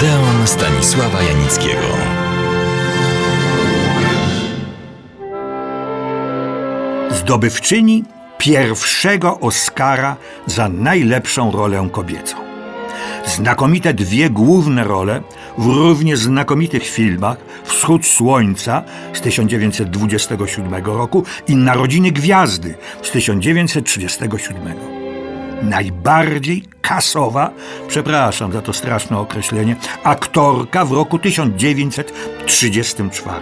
Odeon Stanisława Janickiego. Zdobywczyni pierwszego Oscara za najlepszą rolę kobiecą. Znakomite dwie główne role w równie znakomitych filmach Wschód Słońca z 1927 roku i Narodziny Gwiazdy z 1937. Najbardziej kasowa, przepraszam za to straszne określenie, aktorka w roku 1934.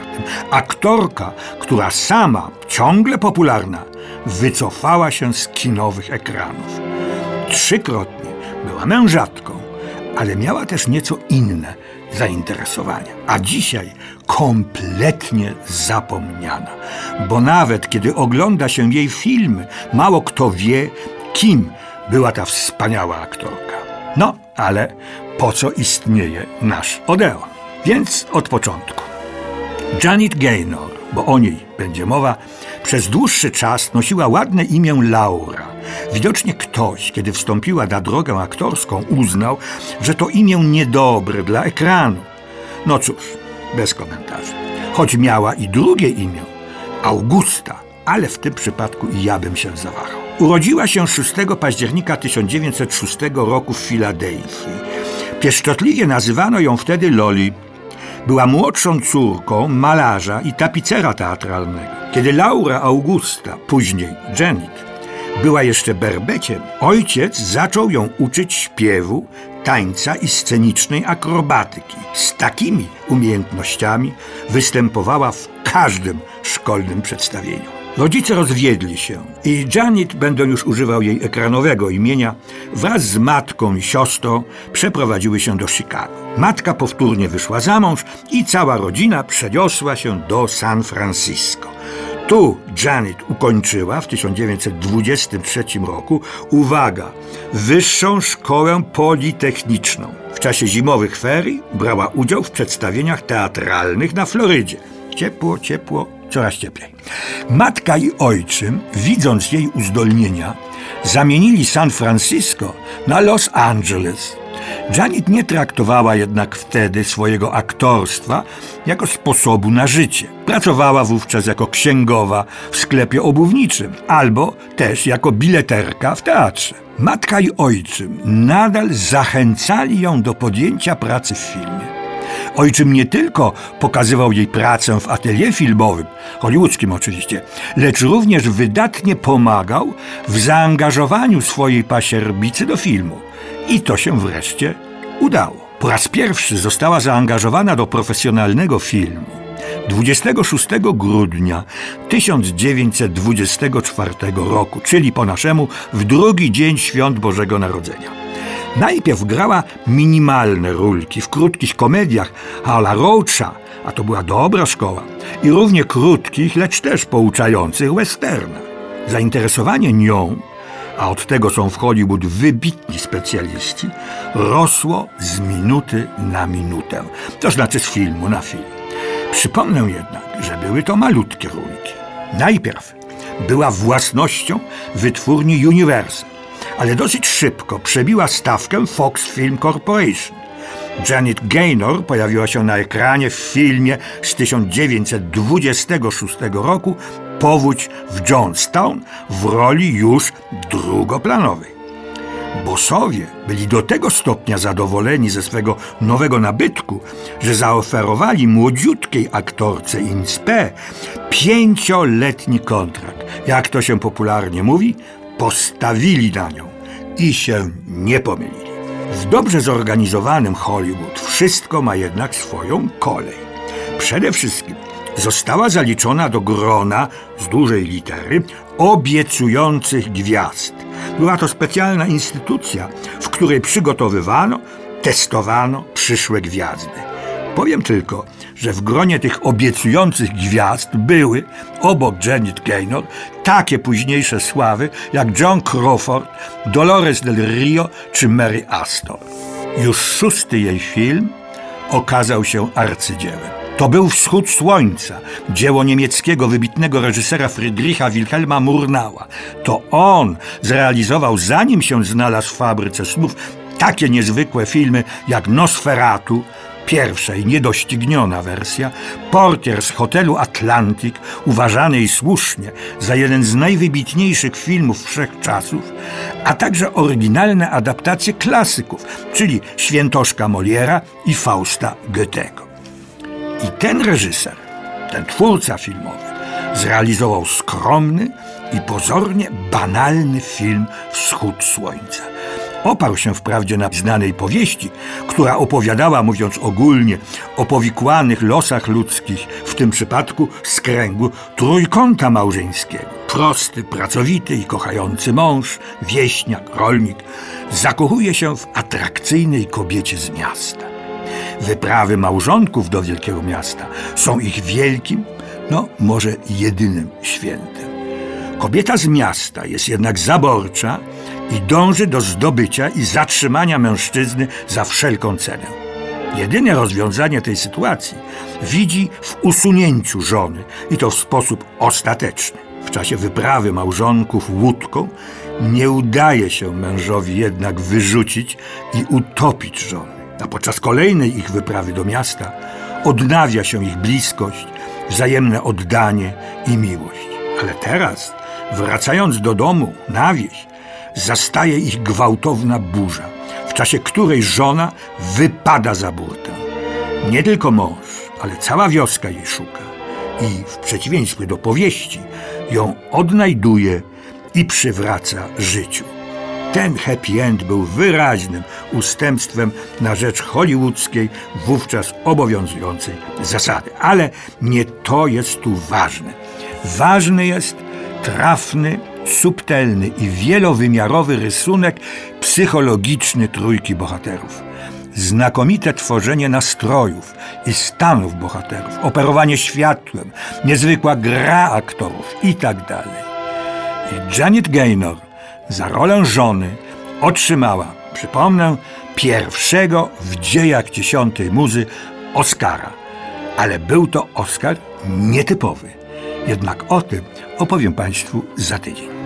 Aktorka, która sama, ciągle popularna, wycofała się z kinowych ekranów. Trzykrotnie była mężatką, ale miała też nieco inne zainteresowania. A dzisiaj kompletnie zapomniana, bo nawet kiedy ogląda się jej filmy, mało kto wie, kim była ta wspaniała aktorka. No, ale po co istnieje nasz Odeon? Więc od początku. Janet Gaynor, bo o niej będzie mowa, przez dłuższy czas nosiła ładne imię Laura. Widocznie ktoś, kiedy wstąpiła na drogę aktorską, uznał, że to imię niedobre dla ekranu. No cóż, bez komentarzy. Choć miała i drugie imię, Augusta, ale w tym przypadku i ja bym się zawahał. Urodziła się 6 października 1906 roku w Filadelfii. Pieszczotliwie nazywano ją wtedy Loli. Była młodszą córką malarza i tapicera teatralnego. Kiedy Laura Augusta, później Janet, była jeszcze berbeciem, ojciec zaczął ją uczyć śpiewu, tańca i scenicznej akrobatyki. Z takimi umiejętnościami występowała w każdym szkolnym przedstawieniu. Rodzice rozwiedli się i Janet, będę już używał jej ekranowego imienia, wraz z matką i siostrą przeprowadziły się do Chicago. Matka powtórnie wyszła za mąż i cała rodzina przeniosła się do San Francisco. Tu Janet ukończyła w 1923 roku, uwaga, Wyższą Szkołę Politechniczną. W czasie zimowych ferii brała udział w przedstawieniach teatralnych na Florydzie. Ciepło, ciepło, coraz cieplej. Matka i ojczym, widząc jej uzdolnienia, zamienili San Francisco na Los Angeles. Janet nie traktowała jednak wtedy swojego aktorstwa jako sposobu na życie. Pracowała wówczas jako księgowa w sklepie obuwniczym albo też jako bileterka w teatrze. Matka i ojczym nadal zachęcali ją do podjęcia pracy w filmie. Ojczym nie tylko pokazywał jej pracę w atelier filmowym, hollywoodzkim oczywiście, lecz również wydatnie pomagał w zaangażowaniu swojej pasierbicy do filmu. I to się wreszcie udało. Po raz pierwszy została zaangażowana do profesjonalnego filmu. 26 grudnia 1924 roku, czyli po naszemu w drugi dzień świąt Bożego Narodzenia. Najpierw grała minimalne rólki w krótkich komediach Hala Roacha, a to była dobra szkoła, i równie krótkich, lecz też pouczających westernach. Zainteresowanie nią a od tego są w Hollywood wybitni specjaliści, rosło z minuty na minutę, to znaczy z filmu na film. Przypomnę jednak, że były to malutkie rólki. Najpierw była własnością wytwórni Universal, ale dosyć szybko przebiła stawkę Fox Film Corporation. Janet Gaynor pojawiła się na ekranie w filmie z 1926 roku Powódź w Johnstown w roli już drugoplanowej. Bosowie byli do tego stopnia zadowoleni ze swego nowego nabytku, że zaoferowali młodziutkiej aktorce Inspe pięcioletni kontrakt. Jak to się popularnie mówi, postawili na nią i się nie pomylili. W dobrze zorganizowanym Hollywood wszystko ma jednak swoją kolej. Przede wszystkim została zaliczona do grona z dużej litery obiecujących gwiazd. Była to specjalna instytucja, w której przygotowywano, testowano przyszłe gwiazdy. Powiem tylko, że w gronie tych obiecujących gwiazd były, obok Janet Gaynor, takie późniejsze sławy jak John Crawford, Dolores del Rio czy Mary Astor. Już szósty jej film okazał się arcydziełem. To był Wschód Słońca, dzieło niemieckiego wybitnego reżysera Friedricha Wilhelma Murnała. To on zrealizował, zanim się znalazł w fabryce snów, takie niezwykłe filmy jak Nosferatu, pierwsza i niedościgniona wersja, Portier z hotelu Atlantic, uważany i słusznie za jeden z najwybitniejszych filmów wszechczasów, a także oryginalne adaptacje klasyków, czyli Świętoszka Moliera i Fausta Goethego. I ten reżyser, ten twórca filmowy, zrealizował skromny i pozornie banalny film Wschód Słońca. Oparł się wprawdzie na znanej powieści, która opowiadała, mówiąc ogólnie, o powikłanych losach ludzkich, w tym przypadku z kręgu trójkąta małżeńskiego. Prosty, pracowity i kochający mąż, wieśniak, rolnik, zakochuje się w atrakcyjnej kobiecie z miasta. Wyprawy małżonków do wielkiego miasta są ich wielkim, no może jedynym świętem. Kobieta z miasta jest jednak zaborcza i dąży do zdobycia i zatrzymania mężczyzny za wszelką cenę. Jedyne rozwiązanie tej sytuacji widzi w usunięciu żony i to w sposób ostateczny. W czasie wyprawy małżonków łódką nie udaje się mężowi jednak wyrzucić i utopić żony. A podczas kolejnej ich wyprawy do miasta odnawia się ich bliskość, wzajemne oddanie i miłość. Ale teraz, wracając do domu na wieś, zastaje ich gwałtowna burza, w czasie której żona wypada za burtę. Nie tylko mąż, ale cała wioska jej szuka i w przeciwieństwie do powieści ją odnajduje i przywraca życiu. Ten happy end był wyraźnym ustępstwem na rzecz hollywoodzkiej, wówczas obowiązującej zasady. Ale nie to jest tu ważne. Ważny jest trafny, subtelny i wielowymiarowy rysunek psychologiczny trójki bohaterów. Znakomite tworzenie nastrojów i stanów bohaterów, operowanie światłem, niezwykła gra aktorów itd. I Janet Gaynor za rolę żony otrzymała, przypomnę, pierwszego w dziejach dziesiątej muzy Oscara. Ale był to Oscar nietypowy. Jednak o tym opowiem Państwu za tydzień.